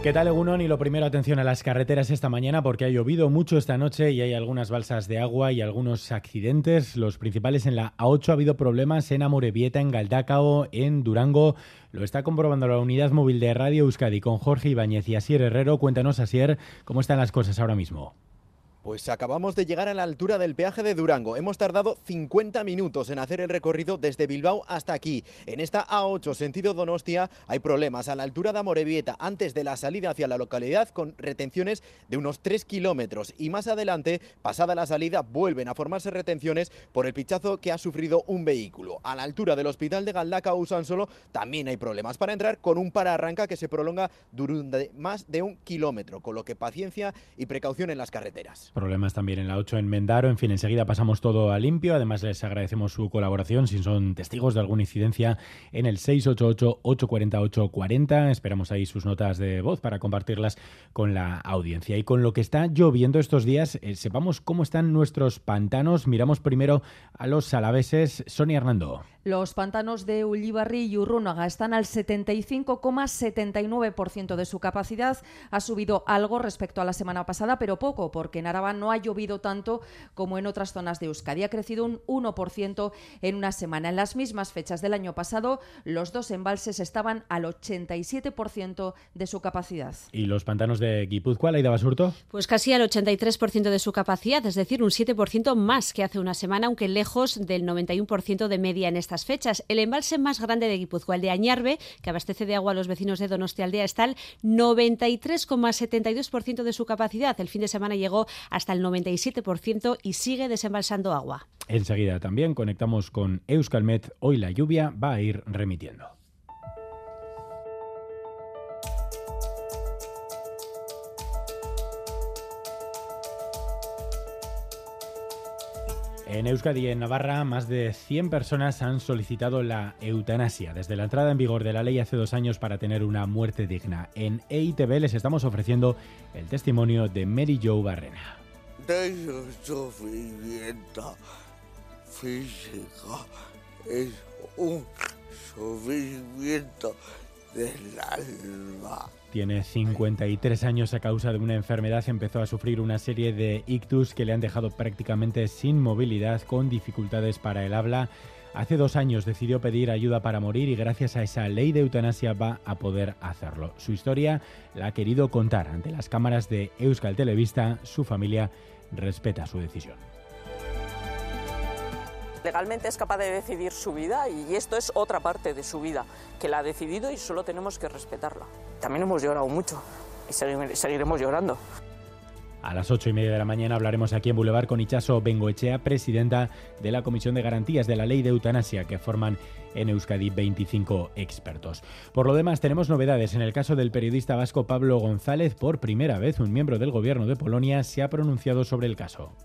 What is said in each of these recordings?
¿Qué tal, Egunon? Y lo primero, atención a las carreteras esta mañana porque ha llovido mucho esta noche y hay algunas balsas de agua y algunos accidentes. Los principales en la A8 ha habido problemas en Amorebieta, en Galdácao, en Durango. Lo está comprobando la unidad móvil de Radio Euskadi con Jorge Ibáñez y Asier Herrero. Cuéntanos, Asier, cómo están las cosas ahora mismo. Pues acabamos de llegar a la altura del peaje de Durango. Hemos tardado 50 minutos en hacer el recorrido desde Bilbao hasta aquí. En esta A8 sentido Donostia hay problemas a la altura de Amorebieta antes de la salida hacia la localidad con retenciones de unos 3 kilómetros y más adelante, pasada la salida, vuelven a formarse retenciones por el pichazo que ha sufrido un vehículo. A la altura del hospital de Galdaca Solo también hay problemas para entrar con un arranca que se prolonga durante más de un kilómetro, con lo que paciencia y precaución en las carreteras. Problemas también en la 8 en Mendaro. En fin, enseguida pasamos todo a limpio. Además, les agradecemos su colaboración si son testigos de alguna incidencia en el 688-848-40. Esperamos ahí sus notas de voz para compartirlas con la audiencia. Y con lo que está lloviendo estos días, eh, sepamos cómo están nuestros pantanos. Miramos primero a los salaveses. Sonia Hernando. Los pantanos de Ullibarri y Urrúnaga están al 75,79% de su capacidad. Ha subido algo respecto a la semana pasada, pero poco, porque en Araba no ha llovido tanto como en otras zonas de Euskadi. Ha crecido un 1% en una semana. En las mismas fechas del año pasado, los dos embalses estaban al 87% de su capacidad. ¿Y los pantanos de Guipúzcoa, Laida Basurto? Pues casi al 83% de su capacidad, es decir, un 7% más que hace una semana, aunque lejos del 91% de media en esta fechas. El embalse más grande de Guipúzcoa, el de Añarbe, que abastece de agua a los vecinos de Donostialdea, está al 93,72% de su capacidad. El fin de semana llegó hasta el 97% y sigue desembalsando agua. Enseguida también conectamos con Euskalmet. Hoy la lluvia va a ir remitiendo. En Euskadi y en Navarra, más de 100 personas han solicitado la eutanasia desde la entrada en vigor de la ley hace dos años para tener una muerte digna. En EITB les estamos ofreciendo el testimonio de Mary Jo Barrena. De sufrimiento físico es un sufrimiento del alma. Tiene 53 años a causa de una enfermedad. Empezó a sufrir una serie de ictus que le han dejado prácticamente sin movilidad, con dificultades para el habla. Hace dos años decidió pedir ayuda para morir y gracias a esa ley de eutanasia va a poder hacerlo. Su historia la ha querido contar ante las cámaras de Euskal Televista. Su familia respeta su decisión legalmente es capaz de decidir su vida y esto es otra parte de su vida que la ha decidido y solo tenemos que respetarla. También hemos llorado mucho y seguiremos llorando. A las ocho y media de la mañana hablaremos aquí en Boulevard con Ichaso Bengoechea, presidenta de la Comisión de Garantías de la Ley de Eutanasia, que forman en Euskadi 25 expertos. Por lo demás, tenemos novedades. En el caso del periodista vasco Pablo González, por primera vez un miembro del gobierno de Polonia se ha pronunciado sobre el caso.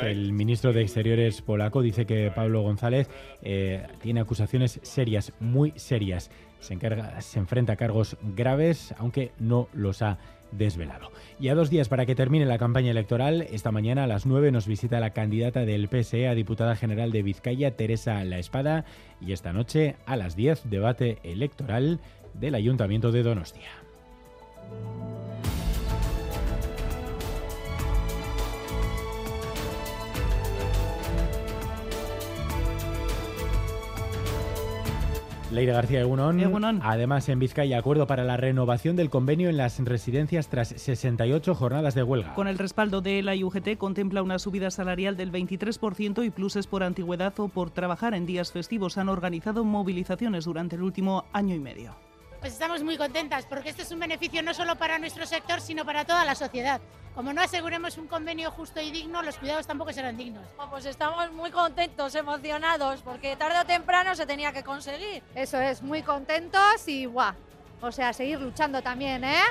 El ministro de Exteriores polaco dice que Pablo González eh, tiene acusaciones serias, muy serias. Se, encarga, se enfrenta a cargos graves, aunque no los ha desvelado. Y a dos días para que termine la campaña electoral, esta mañana a las 9 nos visita la candidata del PSE a diputada general de Vizcaya, Teresa La Espada, y esta noche a las 10 debate electoral del Ayuntamiento de Donostia. Leire García Egunon. Además, en Vizcaya, acuerdo para la renovación del convenio en las residencias tras 68 jornadas de huelga. Con el respaldo de la UGT, contempla una subida salarial del 23% y pluses por antigüedad o por trabajar en días festivos. Han organizado movilizaciones durante el último año y medio. Pues estamos muy contentas porque este es un beneficio no solo para nuestro sector, sino para toda la sociedad. Como no aseguremos un convenio justo y digno, los cuidados tampoco serán dignos. Pues estamos muy contentos, emocionados, porque tarde o temprano se tenía que conseguir. Eso es, muy contentos y guau. O sea, seguir luchando también, ¿eh?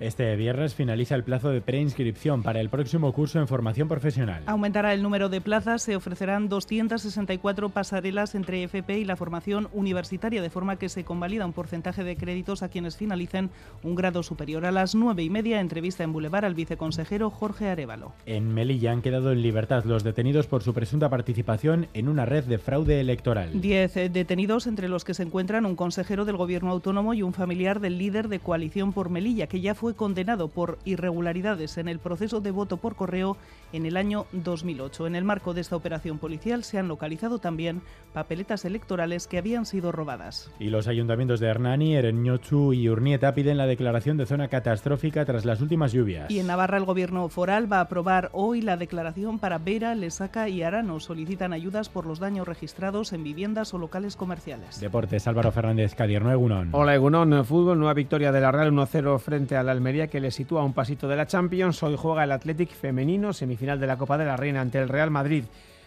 Este viernes finaliza el plazo de preinscripción para el próximo curso en formación profesional. Aumentará el número de plazas, se ofrecerán 264 pasarelas entre FP y la formación universitaria, de forma que se convalida un porcentaje de créditos a quienes finalicen un grado superior. A las nueve y media, entrevista en Boulevard al viceconsejero Jorge Arevalo. En Melilla han quedado en libertad los detenidos por su presunta participación en una red de fraude electoral. Diez eh, detenidos, entre los que se encuentran un consejero del gobierno autónomo y un familiar del líder de Coalición por Melilla, que ya fue condenado por irregularidades en el proceso de voto por correo en el año 2008. En el marco de esta operación policial se han localizado también papeletas electorales que habían sido robadas. Y los ayuntamientos de Hernani, Ereñochu y Urnieta piden la declaración de zona catastrófica tras las últimas lluvias. Y en Navarra el gobierno foral va a aprobar hoy la declaración para Vera, Lesaca y Arano. Solicitan ayudas por los daños registrados en viviendas o locales comerciales. Deportes, Álvaro Fernández, Cadierno, Egunon. Hola Egunon, fútbol, nueva victoria de la Real 1-0 frente al Almería que le sitúa un pasito de la Champions. Hoy juega el Athletic femenino, semifinal de la Copa de la Reina ante el Real Madrid.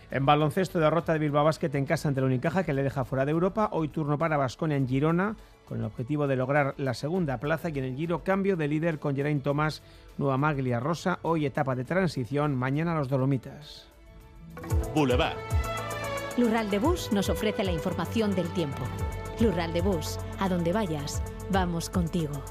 En baloncesto, derrota de Bilbao Basket en casa ante el Unicaja que le deja fuera de Europa. Hoy turno para Basconia en Girona con el objetivo de lograr la segunda plaza y en el Giro cambio de líder con Geraint Tomás, Nueva Maglia Rosa. Hoy etapa de transición, mañana los Dolomitas. Boulevard. Lural de Bus nos ofrece la información del tiempo. Lural de Bus, a donde vayas, vamos contigo.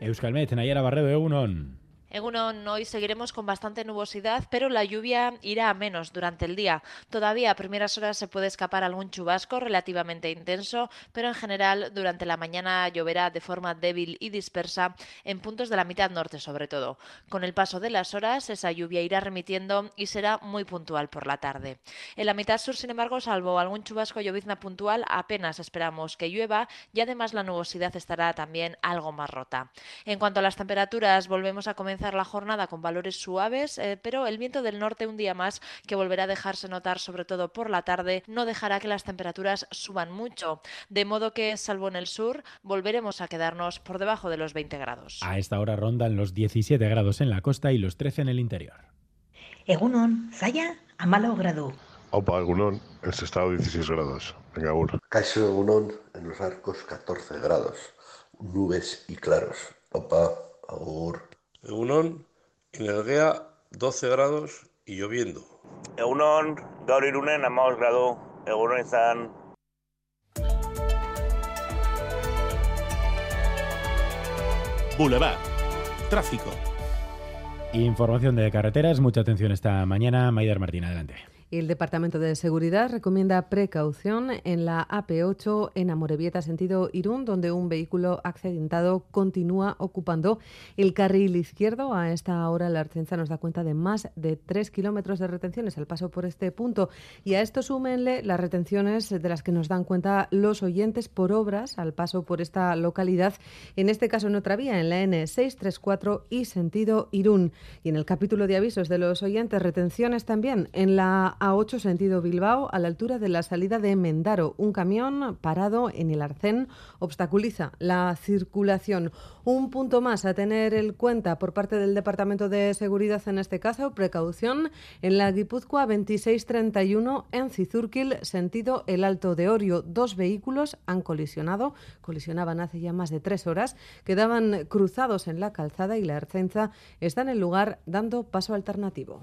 Euskalmet, Nayara Barredo, Egunon. Egunon, hoy seguiremos con bastante nubosidad, pero la lluvia irá a menos durante el día. Todavía a primeras horas se puede escapar algún chubasco relativamente intenso, pero en general durante la mañana lloverá de forma débil y dispersa en puntos de la mitad norte sobre todo. Con el paso de las horas esa lluvia irá remitiendo y será muy puntual por la tarde. En la mitad sur, sin embargo, salvo algún chubasco llovizna puntual, apenas esperamos que llueva y además la nubosidad estará también algo más rota. En cuanto a las temperaturas, volvemos a comenzar la jornada con valores suaves, eh, pero el viento del norte un día más, que volverá a dejarse notar sobre todo por la tarde, no dejará que las temperaturas suban mucho. De modo que, salvo en el sur, volveremos a quedarnos por debajo de los 20 grados. A esta hora rondan los 17 grados en la costa y los 13 en el interior. Egunon, Zaya, Amalo grado. Opa, Egunon, en estado 16 grados. Venga, Agur. Caixo Egunon, en los arcos 14 grados. Nubes y claros. Opa, Agur. Egunon, Inergea 12 grados y lloviendo. Egunon, gaur irunen amaos grado, egunon izan. Boulevard. Tráfico. Información de carreteras, mucha atención esta mañana. Maider Martín, adelante. El Departamento de Seguridad recomienda precaución en la AP8 en Amorebieta, sentido Irún, donde un vehículo accidentado continúa ocupando el carril izquierdo. A esta hora la Arcenza nos da cuenta de más de 3 kilómetros de retenciones al paso por este punto. Y a esto súmenle las retenciones de las que nos dan cuenta los oyentes por obras al paso por esta localidad, en este caso en otra vía, en la N634 y sentido Irún. Y en el capítulo de avisos de los oyentes, retenciones también en la a8 sentido Bilbao, a la altura de la salida de Mendaro. Un camión parado en el Arcén obstaculiza la circulación. Un punto más a tener en cuenta por parte del Departamento de Seguridad en este caso, precaución en la Guipúzcoa 2631 en Cizurquil, sentido El Alto de Orio. Dos vehículos han colisionado, colisionaban hace ya más de tres horas, quedaban cruzados en la calzada y la Arcenza está en el lugar dando paso alternativo.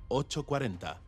840.